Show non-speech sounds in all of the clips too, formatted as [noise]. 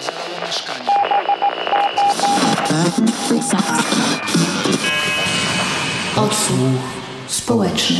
Zalało mieszkanie. Odsłuch społeczny.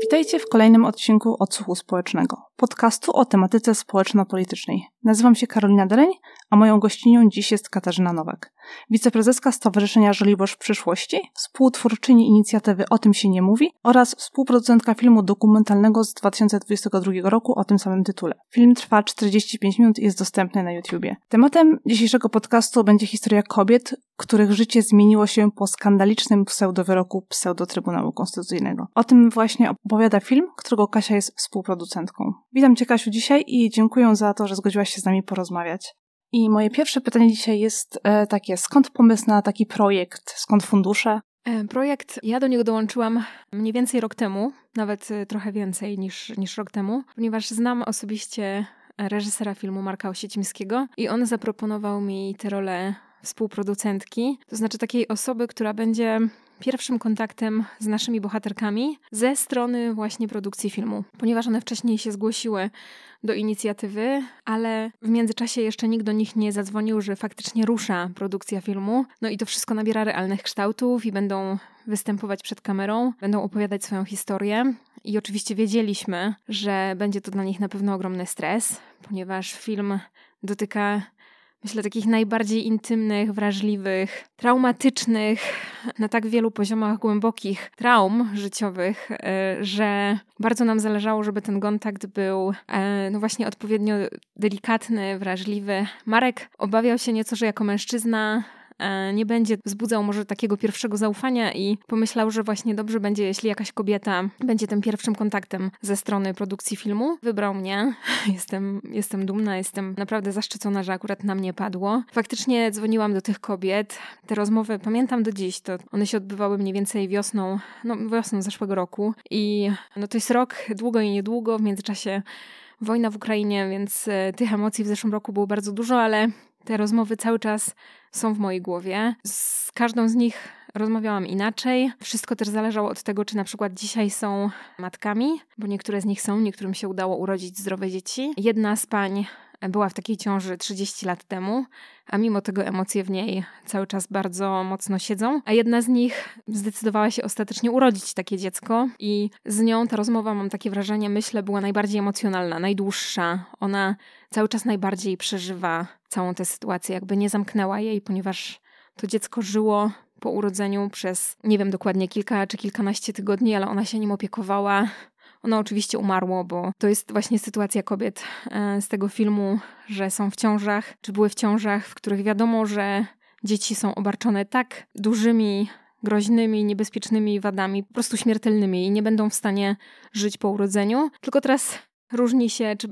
Witajcie w kolejnym odcinku Odsłuchu Społecznego, podcastu o tematyce społeczno-politycznej. Nazywam się Karolina Deleń, a moją gościnią dziś jest Katarzyna Nowak, wiceprezeska Stowarzyszenia Żoliborz przyszłości, współtwórczyni inicjatywy O tym się nie mówi oraz współproducentka filmu dokumentalnego z 2022 roku o tym samym tytule. Film trwa 45 minut i jest dostępny na YouTubie. Tematem dzisiejszego podcastu będzie historia kobiet, których życie zmieniło się po skandalicznym pseudowyroku pseudo-Trybunału Konstytucyjnego. O tym właśnie opowiada film, którego Kasia jest współproducentką. Witam Cię Kasiu dzisiaj i dziękuję za to, że zgodziłaś się z nami porozmawiać. I moje pierwsze pytanie dzisiaj jest e, takie, skąd pomysł na taki projekt, skąd fundusze? E, projekt, ja do niego dołączyłam mniej więcej rok temu, nawet e, trochę więcej niż, niż rok temu, ponieważ znam osobiście reżysera filmu Marka Osiecimskiego i on zaproponował mi tę rolę współproducentki, to znaczy takiej osoby, która będzie pierwszym kontaktem z naszymi bohaterkami ze strony właśnie produkcji filmu, ponieważ one wcześniej się zgłosiły do inicjatywy, ale w międzyczasie jeszcze nikt do nich nie zadzwonił, że faktycznie rusza produkcja filmu. No i to wszystko nabiera realnych kształtów i będą występować przed kamerą, będą opowiadać swoją historię. I oczywiście wiedzieliśmy, że będzie to dla nich na pewno ogromny stres, ponieważ film dotyka myślę, takich najbardziej intymnych, wrażliwych, traumatycznych, na tak wielu poziomach głębokich traum życiowych, e, że bardzo nam zależało, żeby ten kontakt był e, no właśnie odpowiednio delikatny, wrażliwy. Marek obawiał się nieco, że jako mężczyzna nie będzie wzbudzał może takiego pierwszego zaufania i pomyślał, że właśnie dobrze będzie, jeśli jakaś kobieta będzie tym pierwszym kontaktem ze strony produkcji filmu. Wybrał mnie. [laughs] Jestem, jestem dumna, jestem naprawdę zaszczycona, że akurat na mnie padło. Faktycznie dzwoniłam do tych kobiet. Te rozmowy pamiętam do dziś, to one się odbywały mniej więcej wiosną, no wiosną zeszłego roku i no to jest rok, długo i niedługo, w międzyczasie wojna w Ukrainie, więc e, tych emocji w zeszłym roku było bardzo dużo, ale te rozmowy cały czas są w mojej głowie. Z każdą z nich rozmawiałam inaczej. Wszystko też zależało od tego, czy na przykład dzisiaj są matkami, bo niektóre z nich są, niektórym się udało urodzić zdrowe dzieci. Jedna z pań była w takiej ciąży 30 lat temu, a mimo tego emocje w niej cały czas bardzo mocno siedzą. A jedna z nich zdecydowała się ostatecznie urodzić takie dziecko, i z nią ta rozmowa, mam takie wrażenie, myślę, była najbardziej emocjonalna, najdłuższa. Ona cały czas najbardziej przeżywa całą tę sytuację, jakby nie zamknęła jej, ponieważ to dziecko żyło po urodzeniu przez nie wiem dokładnie kilka czy kilkanaście tygodni, ale ona się nim opiekowała. Ono oczywiście umarło, bo to jest właśnie sytuacja kobiet e, z tego filmu, że są w ciążach, czy były w ciążach, w których wiadomo, że dzieci są obarczone tak dużymi groźnymi, niebezpiecznymi wadami, po prostu śmiertelnymi i nie będą w stanie żyć po urodzeniu. Tylko teraz różni się, czy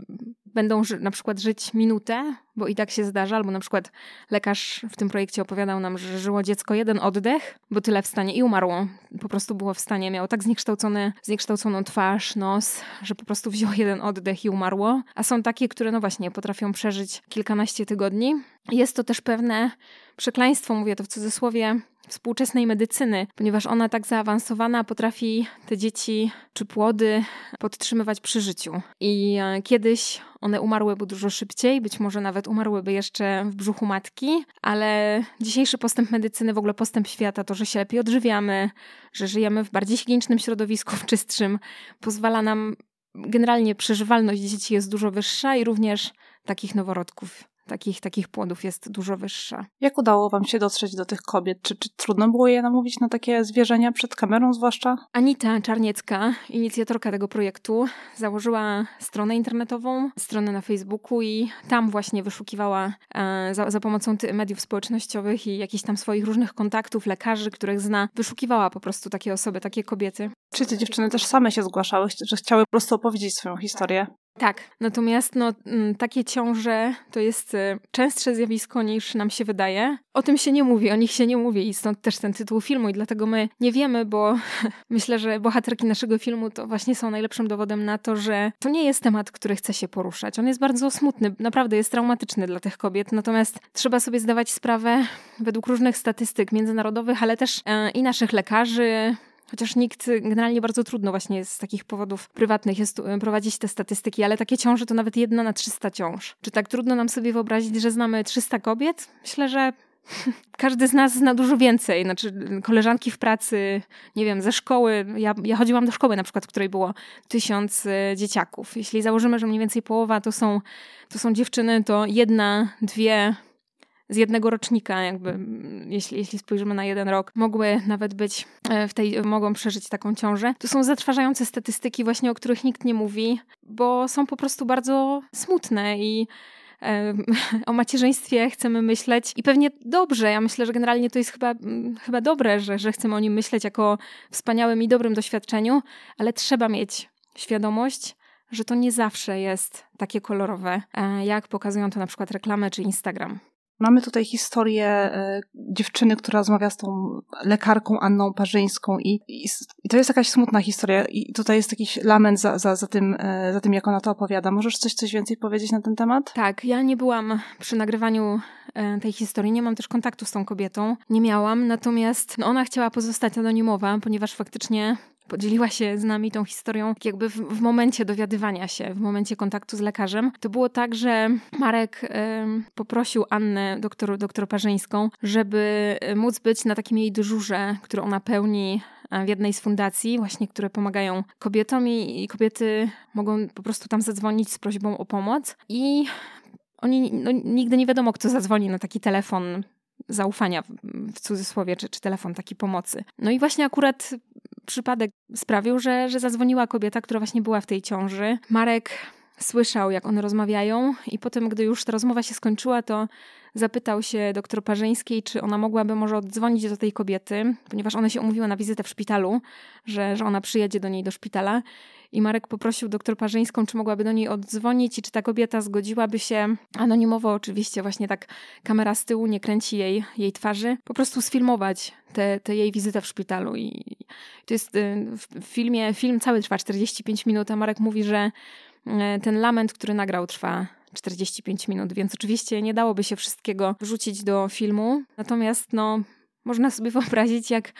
będą na przykład żyć minutę, bo i tak się zdarza, albo na przykład lekarz w tym projekcie opowiadał nam, że żyło dziecko jeden oddech, bo tyle w stanie i umarło. Po prostu było w stanie, miało tak zniekształcone, zniekształconą twarz, nos, że po prostu wzięło jeden oddech i umarło. A są takie, które no właśnie potrafią przeżyć kilkanaście tygodni. Jest to też pewne przekleństwo, mówię to w cudzysłowie, współczesnej medycyny, ponieważ ona tak zaawansowana potrafi te dzieci czy płody podtrzymywać przy życiu. I e, kiedyś one umarłyby dużo szybciej, być może nawet umarłyby jeszcze w brzuchu matki, ale dzisiejszy postęp medycyny, w ogóle postęp świata, to, że się lepiej odżywiamy, że żyjemy w bardziej higienicznym środowisku, w czystszym, pozwala nam generalnie przeżywalność dzieci jest dużo wyższa i również takich noworodków takich, takich płodów jest dużo wyższa. Jak udało Wam się dotrzeć do tych kobiet? Czy, czy trudno było je namówić na takie zwierzenia przed kamerą zwłaszcza? Anita Czarniecka, inicjatorka tego projektu, założyła stronę internetową, stronę na Facebooku i tam właśnie wyszukiwała e, za, za pomocą mediów społecznościowych i jakichś tam swoich różnych kontaktów, lekarzy, których zna, wyszukiwała po prostu takie osoby, takie kobiety. Czy te dziewczyny też same się zgłaszały, że chciały po prostu opowiedzieć swoją historię? Tak, natomiast no, mm, takie ciąże to jest y, częstsze zjawisko niż nam się wydaje. O tym się nie mówi, o nich się nie mówi i stąd też ten tytuł filmu i dlatego my nie wiemy, bo [laughs] myślę, że bohaterki naszego filmu to właśnie są najlepszym dowodem na to, że to nie jest temat, który chce się poruszać. On jest bardzo smutny, naprawdę jest traumatyczny dla tych kobiet, natomiast trzeba sobie zdawać sprawę według różnych statystyk międzynarodowych, ale też e, i naszych lekarzy, chociaż nikt, generalnie bardzo trudno właśnie z takich powodów prywatnych jest prowadzić te statystyki, ale takie ciąże to nawet jedna na 300 ciąż. Czy tak trudno nam sobie wyobrazić, że znamy 300 kobiet? Myślę, że [laughs] każdy z nas zna dużo więcej. Znaczy, koleżanki w pracy, nie wiem, ze szkoły. Ja, ja chodziłam do szkoły na przykład, w której było tysiąc e, dzieciaków. Jeśli założymy, że mniej więcej połowa to są, to są dziewczyny, to jedna, dwie z jednego rocznika, jakby, jeśli, jeśli spojrzymy na jeden rok, mogły nawet być e, w tej, mogą przeżyć taką ciążę. To są zatrważające statystyki właśnie, o których nikt nie mówi, bo są po prostu bardzo smutne i [laughs] o macierzyństwie chcemy myśleć i pewnie dobrze. Ja myślę, że generalnie to jest chyba, chyba dobre, że, że chcemy o nim myśleć jako wspaniałym i dobrym doświadczeniu, ale trzeba mieć świadomość, że to nie zawsze jest takie kolorowe, e, jak pokazują to na przykład reklamy czy Instagram. Mamy tutaj historię e, dziewczyny, która rozmawia z tą lekarką Anną Parzyńską i, i, i, to jest jakaś smutna historia i tutaj jest jakiś lament za, za, za, tym, e, za tym, jak ona to opowiada. Możesz coś, coś więcej powiedzieć na ten temat? Tak, ja nie byłam przy nagrywaniu e, tej historii, nie mam też kontaktu z tą kobietą, nie miałam, natomiast no, ona chciała pozostać anonimowa, ponieważ faktycznie podzieliła się z nami tą historią jakby w, w, momencie dowiadywania się, w momencie kontaktu z lekarzem. To było tak, że Marek poprosił Annę, doktor, doktor Parzyńską, żeby móc być na takim jej dyżurze, który ona pełni w jednej z fundacji, właśnie, które pomagają kobietom i, i kobiety mogą po prostu tam zadzwonić z prośbą o pomoc. I oni, no, nigdy nie wiadomo, kto zadzwoni na taki telefon zaufania w cudzysłowie, czy, czy telefon taki pomocy. No i właśnie akurat przypadek sprawił, że, że zadzwoniła kobieta, która właśnie była w tej ciąży. Marek słyszał, jak one rozmawiają, i potem, gdy już ta rozmowa się skończyła, to zapytał się doktor Parzyńskiej, czy ona mogłaby może oddzwonić do tej kobiety, ponieważ one się umówiły na wizytę w szpitalu, że, że ona przyjedzie do niej do szpitala. I Marek poprosił doktor Parzyńską, czy mogłaby do niej oddzwonić i czy ta kobieta zgodziłaby się anonimowo, oczywiście, właśnie tak kamera z tyłu nie kręci jej, jej twarzy, po prostu sfilmować tę jej wizytę w szpitalu. I to jest y, w filmie, film cały trwa 45 minut, a Marek mówi, że ten lament, który nagrał, trwa 45 minut, więc oczywiście nie dałoby się wszystkiego wrzucić do filmu. Natomiast no, można sobie [laughs] wyobrazić, jak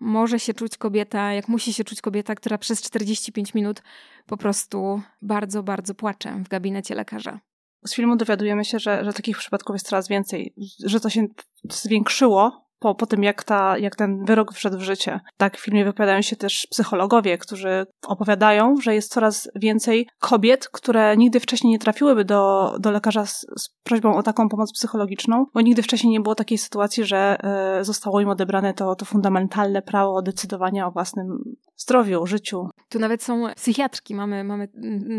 może się czuć kobieta, jak musi się czuć kobieta, która przez 45 minut po prostu bardzo, bardzo płacze w gabinecie lekarza. Z filmu dowiadujemy się, że, że takich przypadków jest coraz więcej, że to się zwiększyło po, po tym, jak, ta, jak ten wyrok wszedł w życie. Tak w filmie wypowiadają się też psychologowie, którzy opowiadają, że jest coraz więcej kobiet, które nigdy wcześniej nie trafiłyby do, do lekarza z, z prośbą o taką pomoc psychologiczną, bo nigdy wcześniej nie było takiej sytuacji, że y, zostało im odebrane to, to fundamentalne prawo decydowania o własnym zdrowiu, życiu. Tu nawet są psychiatrki, mamy, mamy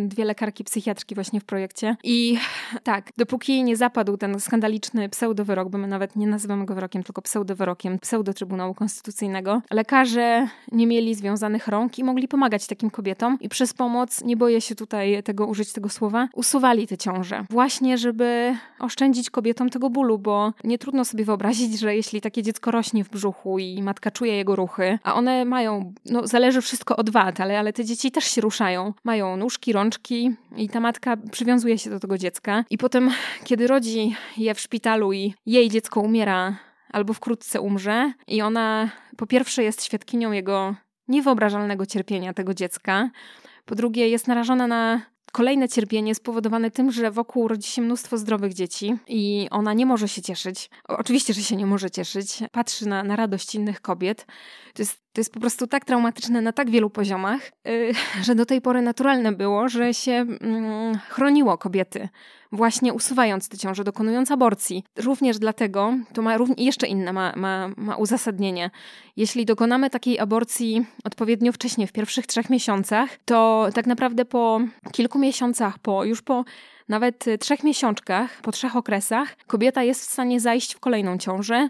dwie lekarki psychiatrki właśnie w projekcie i tak, dopóki nie zapadł ten skandaliczny pseudowyrok, bo my nawet nie nazywamy go wyrokiem, tylko pseudowyrokiem pseudo-Trybunału Konstytucyjnego, lekarze nie mieli związanych rąk i mogli pomagać takim kobietom i przez pomoc, nie boję się tutaj tego użyć tego słowa, usuwali te ciąże. Właśnie, żeby oszczędzić kobietom tego bólu, bo nie trudno sobie wyobrazić, że jeśli takie dziecko rośnie w brzuchu i matka czuje jego ruchy, a one mają, no zależy wszystko od wad, ale, ale te dzieci też się ruszają. Mają nóżki, rączki i ta matka przywiązuje się do tego dziecka. I potem, kiedy rodzi je w szpitalu i jej dziecko umiera albo wkrótce umrze i ona po pierwsze jest świadkinią jego niewyobrażalnego cierpienia tego dziecka, po drugie jest narażona na kolejne cierpienie spowodowane tym, że wokół rodzi się mnóstwo zdrowych dzieci i ona nie może się cieszyć. Oczywiście, że się nie może cieszyć. Patrzy na, na radość innych kobiet. To jest, to jest po prostu tak traumatyczne na tak wielu poziomach, yy, że do tej pory naturalne było, że się yy, chroniło kobiety właśnie usuwając tę ciążę, dokonując aborcji. Również dlatego, to ma jeszcze inne ma, ma, ma uzasadnienie. Jeśli dokonamy takiej aborcji odpowiednio wcześnie, w pierwszych trzech miesiącach, to tak naprawdę po kilku miesiącach, po już po nawet trzech miesiączkach, po trzech okresach, kobieta jest w stanie zajść w kolejną ciążę,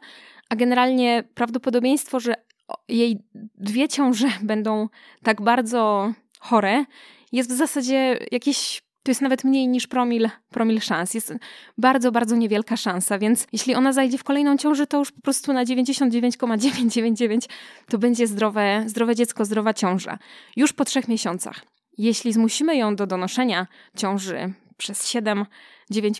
a generalnie prawdopodobieństwo, że jej dwie ciąże [laughs] będą tak bardzo chore, jest w zasadzie jakieś to jest nawet mniej niż promil, promil szans. Jest bardzo, bardzo niewielka szansa, więc jeśli ona zajdzie w kolejną ciążę, to już po prostu na 99,999 to będzie zdrowe, zdrowe dziecko, zdrowa ciąża. Już po trzech miesiącach. Jeśli zmusimy ją do donoszenia ciąży przez 7-9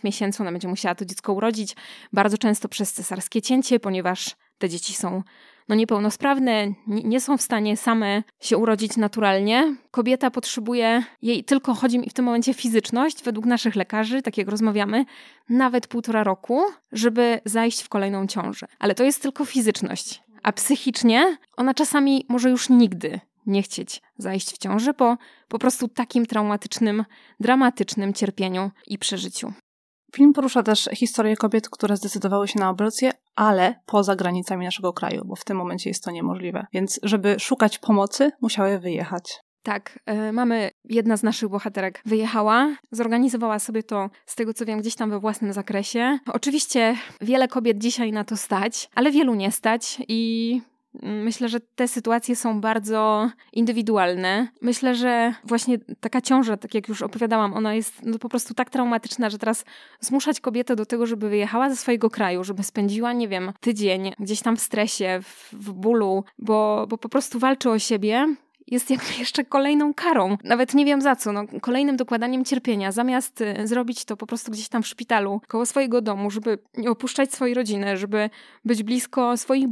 miesięcy, ona będzie musiała to dziecko urodzić, bardzo często przez cesarskie cięcie, ponieważ te dzieci są no, niepełnosprawne, nie są w stanie same się urodzić naturalnie. Kobieta potrzebuje jej, tylko chodzi mi w tym momencie fizyczność, według naszych lekarzy, tak jak rozmawiamy, nawet półtora roku, żeby zajść w kolejną ciążę. Ale to jest tylko fizyczność. A psychicznie ona czasami może już nigdy nie chcieć zajść w ciąży po po prostu takim traumatycznym, dramatycznym cierpieniu i przeżyciu. Film porusza też historię kobiet, które zdecydowały się na aborcję, ale poza granicami naszego kraju, bo w tym momencie jest to niemożliwe. Więc, żeby szukać pomocy, musiały wyjechać. Tak, y, mamy, jedna z naszych bohaterek wyjechała, zorganizowała sobie to, z tego co wiem, gdzieś tam we własnym zakresie. Oczywiście wiele kobiet dzisiaj na to stać, ale wielu nie stać i Myślę, że te sytuacje są bardzo indywidualne. Myślę, że właśnie taka ciąża, tak jak już opowiadałam, ona jest no, po prostu tak traumatyczna, że teraz zmuszać kobietę do tego, żeby wyjechała ze swojego kraju, żeby spędziła, nie wiem, tydzień gdzieś tam w stresie, w, w bólu, bo, bo po prostu walczy o siebie, jest jakby jeszcze kolejną karą. Nawet nie wiem za co, no, kolejnym dokładaniem cierpienia. Zamiast y, zrobić to po prostu gdzieś tam w szpitalu, koło swojego domu, żeby nie opuszczać swojej rodziny, żeby być blisko swoich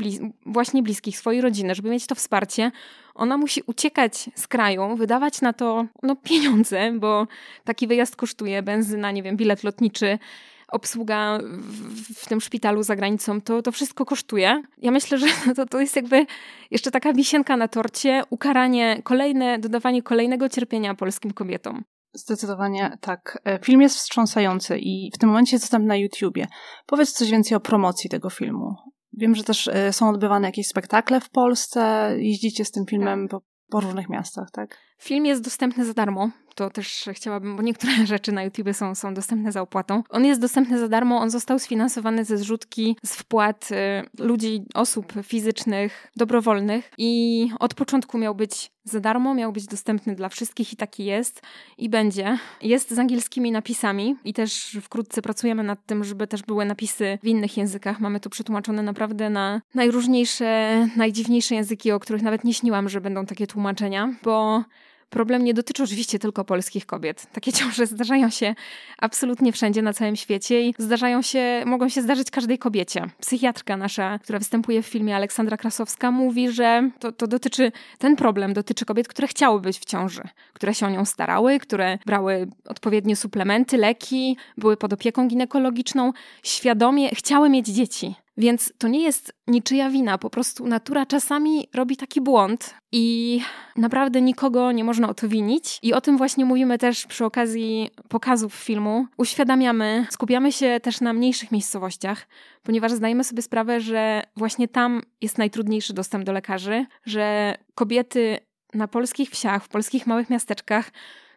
właśnie bliskich, swojej rodziny, żeby mieć to wsparcie, ona musi uciekać z kraju, wydawać na to no, pieniądze, bo taki wyjazd kosztuje benzyna, nie wiem, bilet lotniczy obsługa w, w, tym szpitalu za granicą, to, to wszystko kosztuje. Ja myślę, że [laughs] to, to jest jakby jeszcze taka wisienka na torcie, ukaranie, kolejne, dodawanie kolejnego cierpienia polskim kobietom. Zdecydowanie tak. E, film jest wstrząsający i w tym momencie jest dostępny na YouTubie. Powiedz coś więcej o promocji tego filmu. Wiem, że też e, są odbywane jakieś spektakle w Polsce, jeździcie z tym filmem tak. po, po różnych miastach, tak? Film jest dostępny za darmo. To też chciałabym, bo niektóre [laughs] rzeczy na YouTube są, są dostępne za opłatą. On jest dostępny za darmo, on został sfinansowany ze zrzutki, z wpłat y, ludzi, osób fizycznych, dobrowolnych i od początku miał być za darmo, miał być dostępny dla wszystkich i taki jest i będzie. Jest z angielskimi napisami i też wkrótce pracujemy nad tym, żeby też były napisy w innych językach. Mamy to przetłumaczone naprawdę na najróżniejsze, najdziwniejsze języki, o których nawet nie śniłam, że będą takie tłumaczenia, bo Problem nie dotyczy oczywiście tylko polskich kobiet. Takie [laughs] ciąże zdarzają się absolutnie wszędzie na całym świecie i zdarzają się, mogą się zdarzyć każdej kobiecie. Psychiatrka nasza, która występuje w filmie Aleksandra Krasowska, mówi, że to, to dotyczy, ten problem dotyczy kobiet, które chciały być w ciąży, które się o nią starały, które brały odpowiednie suplementy, leki, były pod opieką ginekologiczną, świadomie chciały mieć dzieci. Więc to nie jest niczyja wina, po prostu natura czasami robi taki błąd i naprawdę nikogo nie można o to winić. I o tym właśnie mówimy też przy okazji pokazów filmu. Uświadamiamy, skupiamy się też na mniejszych miejscowościach, ponieważ zdajemy sobie sprawę, że właśnie tam jest najtrudniejszy dostęp do lekarzy, że kobiety na polskich wsiach, w polskich małych miasteczkach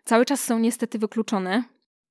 cały czas są niestety wykluczone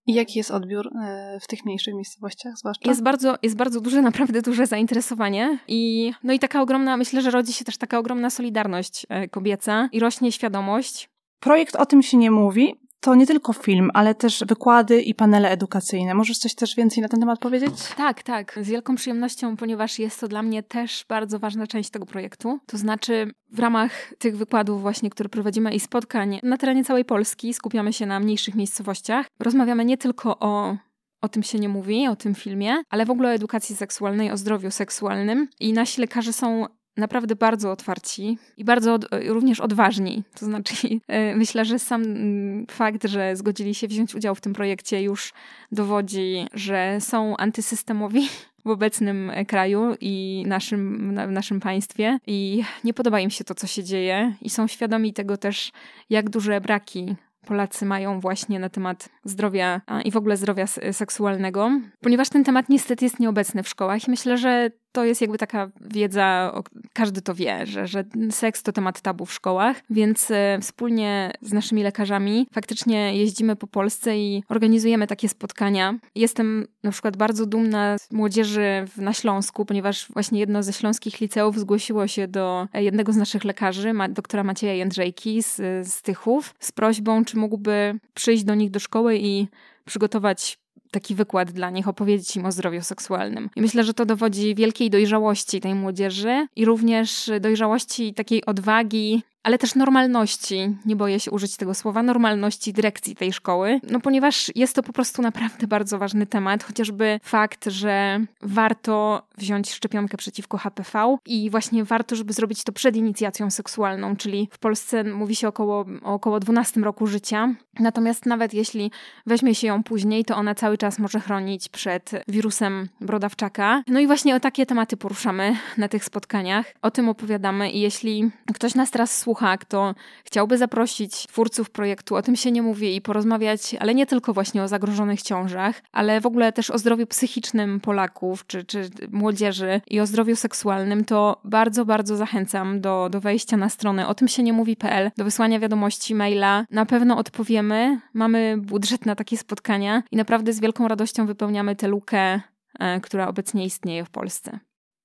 i jaki jest odbiór e, w tych mniejszych miejscowościach zwłaszcza? Jest bardzo, jest bardzo duże, [laughs] naprawdę duże zainteresowanie i no i taka ogromna, myślę, że rodzi się też taka ogromna solidarność e, kobieca i rośnie świadomość. Projekt o tym się nie mówi, to nie tylko film, ale też wykłady i panele edukacyjne. Możesz coś też więcej na ten temat powiedzieć? Tak, tak. Z wielką przyjemnością, ponieważ jest to dla mnie też bardzo ważna część tego projektu. To znaczy, w ramach tych wykładów właśnie, które prowadzimy i spotkań na terenie całej Polski, skupiamy się na mniejszych miejscowościach. Rozmawiamy nie tylko o o tym się nie mówi, o tym filmie, ale w ogóle o edukacji seksualnej, o zdrowiu seksualnym. I nasi lekarze są naprawdę bardzo otwarci i bardzo od, również odważni. To znaczy, [laughs] e, myślę, że sam mm, fakt, że zgodzili się wziąć udział w tym projekcie już dowodzi, że są antysystemowi [laughs] w obecnym kraju i naszym, w naszym państwie i nie podoba im się to, co się dzieje i są świadomi tego też, jak duże braki Polacy mają właśnie na temat zdrowia i w ogóle zdrowia seksualnego, ponieważ ten temat niestety jest nieobecny w szkołach myślę, że to jest jakby taka wiedza, każdy to wie, że, że seks to temat tabu w szkołach, więc e, wspólnie z naszymi lekarzami faktycznie jeździmy po Polsce i organizujemy takie spotkania. Jestem na przykład bardzo dumna z młodzieży na Śląsku, ponieważ właśnie jedno ze śląskich liceów zgłosiło się do jednego z naszych lekarzy, doktora Macieja Jędrzejki z, z Tychów, z prośbą, czy mógłby przyjść do nich do szkoły i przygotować taki wykład dla nich, opowiedzieć im o zdrowiu seksualnym. I myślę, że to dowodzi wielkiej dojrzałości tej młodzieży i również dojrzałości takiej odwagi ale też normalności, nie boję się użyć tego słowa, normalności dyrekcji tej szkoły, no ponieważ jest to po prostu naprawdę [laughs] bardzo ważny temat, chociażby fakt, że warto wziąć szczepionkę przeciwko HPV i właśnie warto, żeby zrobić to przed inicjacją seksualną, czyli w Polsce mówi się około, o około 12 roku życia, natomiast nawet jeśli weźmie się ją później, to ona cały czas może chronić przed wirusem brodawczaka. No i właśnie o takie tematy poruszamy na tych spotkaniach, o tym opowiadamy i jeśli ktoś nas teraz słucha, kto chciałby zaprosić twórców projektu, o tym się nie mówi i porozmawiać, ale nie tylko właśnie o zagrożonych ciążach, ale w ogóle też o zdrowiu psychicznym Polaków czy, czy młodzieży i o zdrowiu seksualnym, to bardzo, bardzo zachęcam do, do wejścia na stronę o tym się nie mówi.pl, do wysłania wiadomości, maila. Na pewno odpowiemy. Mamy budżet na takie spotkania i naprawdę z wielką radością wypełniamy tę lukę, e, która obecnie istnieje w Polsce.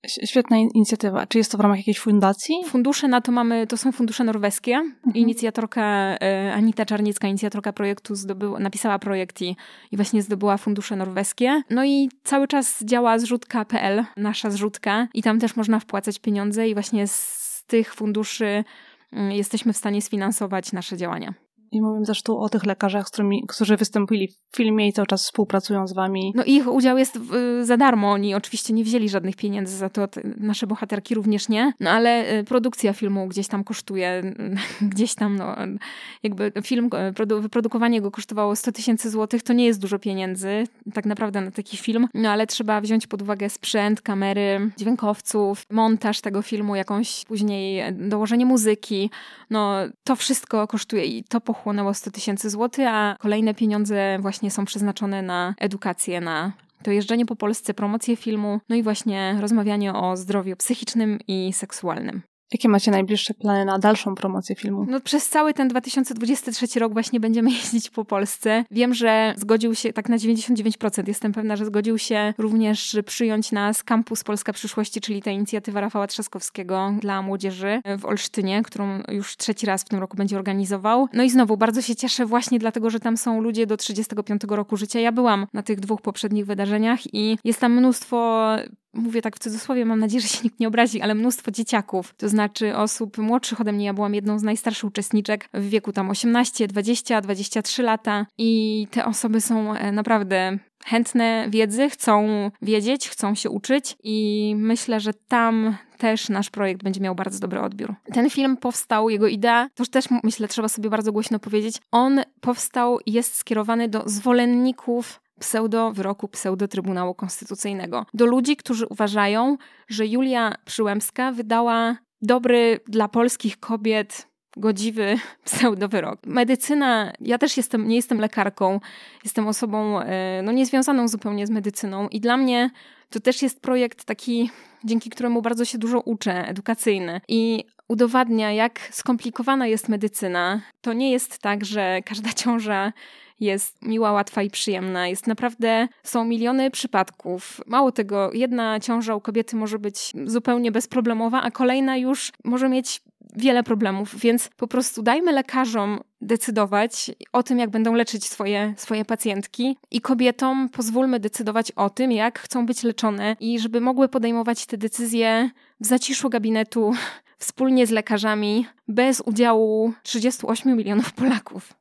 Świetna inicjatywa. Czy jest to w ramach jakiejś fundacji? Fundusze na to mamy, to są fundusze norweskie. Mhm. Inicjatorka e, Anita Czarnicka, inicjatorka projektu, zdobyła, napisała projekt i, i właśnie zdobyła fundusze norweskie. No i cały czas działa zrzutka.pl, nasza zrzutka i tam też można wpłacać pieniądze i właśnie z tych funduszy mm, jesteśmy w stanie sfinansować nasze działania. I mówimy tu o tych lekarzach, którymi, którzy wystąpili w filmie i cały czas współpracują z wami. No ich udział jest za darmo. Oni oczywiście nie wzięli żadnych pieniędzy za to, nasze bohaterki również nie. No ale y, produkcja filmu gdzieś tam kosztuje, [laughs] gdzieś tam, no jakby film, y, wyprodukowanie go kosztowało 100 tysięcy złotych, to nie jest dużo pieniędzy tak naprawdę na taki film. No ale trzeba wziąć pod uwagę sprzęt, kamery, dźwiękowców, montaż tego filmu, jakąś później dołożenie muzyki. No to wszystko kosztuje i to pochłania pochłonęło 100 tysięcy złotych, a kolejne pieniądze właśnie są przeznaczone na edukację, na to jeżdżenie po Polsce, promocję filmu, no i właśnie rozmawianie o zdrowiu psychicznym i seksualnym. Jakie macie najbliższe plany na dalszą promocję filmu? No, przez cały ten 2023 rok właśnie będziemy [laughs] jeździć po Polsce. Wiem, że zgodził się, tak na 99% jestem pewna, że zgodził się również przyjąć nas Kampus Polska Przyszłości, czyli ta inicjatywa Rafała Trzaskowskiego dla młodzieży w Olsztynie, którą już trzeci raz w tym roku będzie organizował. No i znowu bardzo się cieszę właśnie dlatego, że tam są ludzie do 35 roku życia. Ja byłam na tych dwóch poprzednich wydarzeniach i jest tam mnóstwo mówię tak w cudzysłowie, mam nadzieję, że się nikt nie obrazi, ale mnóstwo dzieciaków, to znaczy osób młodszych ode mnie. Ja byłam jedną z najstarszych uczestniczek w wieku tam 18, 20, 23 lata i te osoby są e, naprawdę chętne wiedzy, chcą wiedzieć, chcą się uczyć i myślę, że tam też nasz projekt będzie miał bardzo dobry odbiór. Ten film powstał, jego idea, to też myślę, trzeba sobie bardzo głośno powiedzieć, on powstał i jest skierowany do zwolenników pseudo-wyroku pseudo-Trybunału Konstytucyjnego. Do ludzi, którzy uważają, że Julia Przyłębska wydała dobry dla polskich kobiet godziwy [laughs] pseudowyrok. Medycyna, ja też jestem, nie jestem lekarką, jestem osobą e, no, niezwiązaną zupełnie z medycyną i dla mnie to też jest projekt taki, dzięki któremu bardzo się dużo uczę, edukacyjny i udowadnia, jak skomplikowana jest medycyna. To nie jest tak, że każda [laughs] ciąża jest miła, łatwa i przyjemna. Jest naprawdę, są miliony przypadków. Mało tego, jedna ciąża u kobiety może być zupełnie bezproblemowa, a kolejna już może mieć wiele problemów, więc po prostu dajmy lekarzom decydować o tym, jak będą leczyć swoje, swoje pacjentki i kobietom pozwólmy decydować o tym, jak chcą być leczone i żeby mogły podejmować te decyzje w zaciszu gabinetu [laughs] wspólnie z lekarzami, bez udziału 38 milionów Polaków.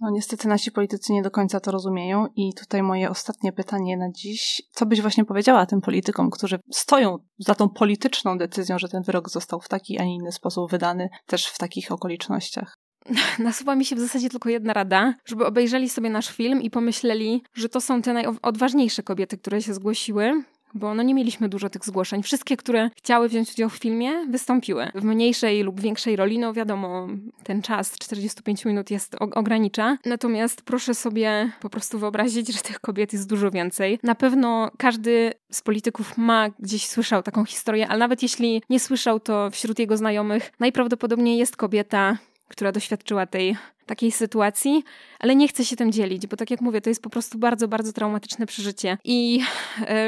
No niestety nasi politycy nie do końca to rozumieją i tutaj moje ostatnie pytanie na dziś. Co byś właśnie powiedziała tym politykom, którzy stoją za tą polityczną decyzją, że ten wyrok został w taki, a nie inny sposób wydany, też w takich okolicznościach? [laughs] Nasuwa mi się w zasadzie tylko jedna rada, żeby obejrzeli sobie nasz film i pomyśleli, że to są te najodważniejsze kobiety, które się zgłosiły, bo no nie mieliśmy dużo tych zgłoszeń. Wszystkie, które chciały wziąć udział w filmie, wystąpiły. W mniejszej lub większej roli, no wiadomo, ten czas 45 minut jest ogranicza. Natomiast proszę sobie po prostu wyobrazić, że tych kobiet jest dużo więcej. Na pewno każdy z polityków ma gdzieś słyszał taką historię, ale nawet jeśli nie słyszał, to wśród jego znajomych najprawdopodobniej jest kobieta, która doświadczyła tej takiej sytuacji, ale nie chcę się tym dzielić, bo tak jak mówię, to jest po prostu bardzo, bardzo traumatyczne przeżycie. I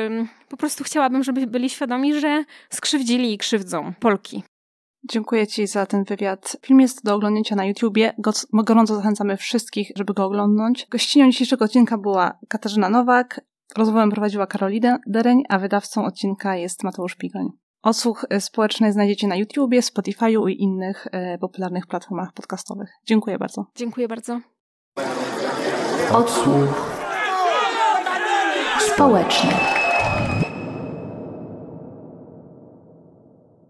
ym, po prostu chciałabym, żeby byli świadomi, że skrzywdzili i krzywdzą Polki. Dziękuję Ci za ten wywiad. Film jest do oglądnięcia na YouTubie. Gorąco zachęcamy wszystkich, żeby go oglądnąć. Gościnią dzisiejszego odcinka była Katarzyna Nowak. Rozmowę prowadziła Karolina Dereń, a wydawcą odcinka jest Mateusz Pigoń. Odsłuch społeczny znajdziecie na YouTubie, Spotify'u i innych popularnych platformach podcastowych. Dziękuję bardzo. Dziękuję bardzo. Odsłuch społeczny.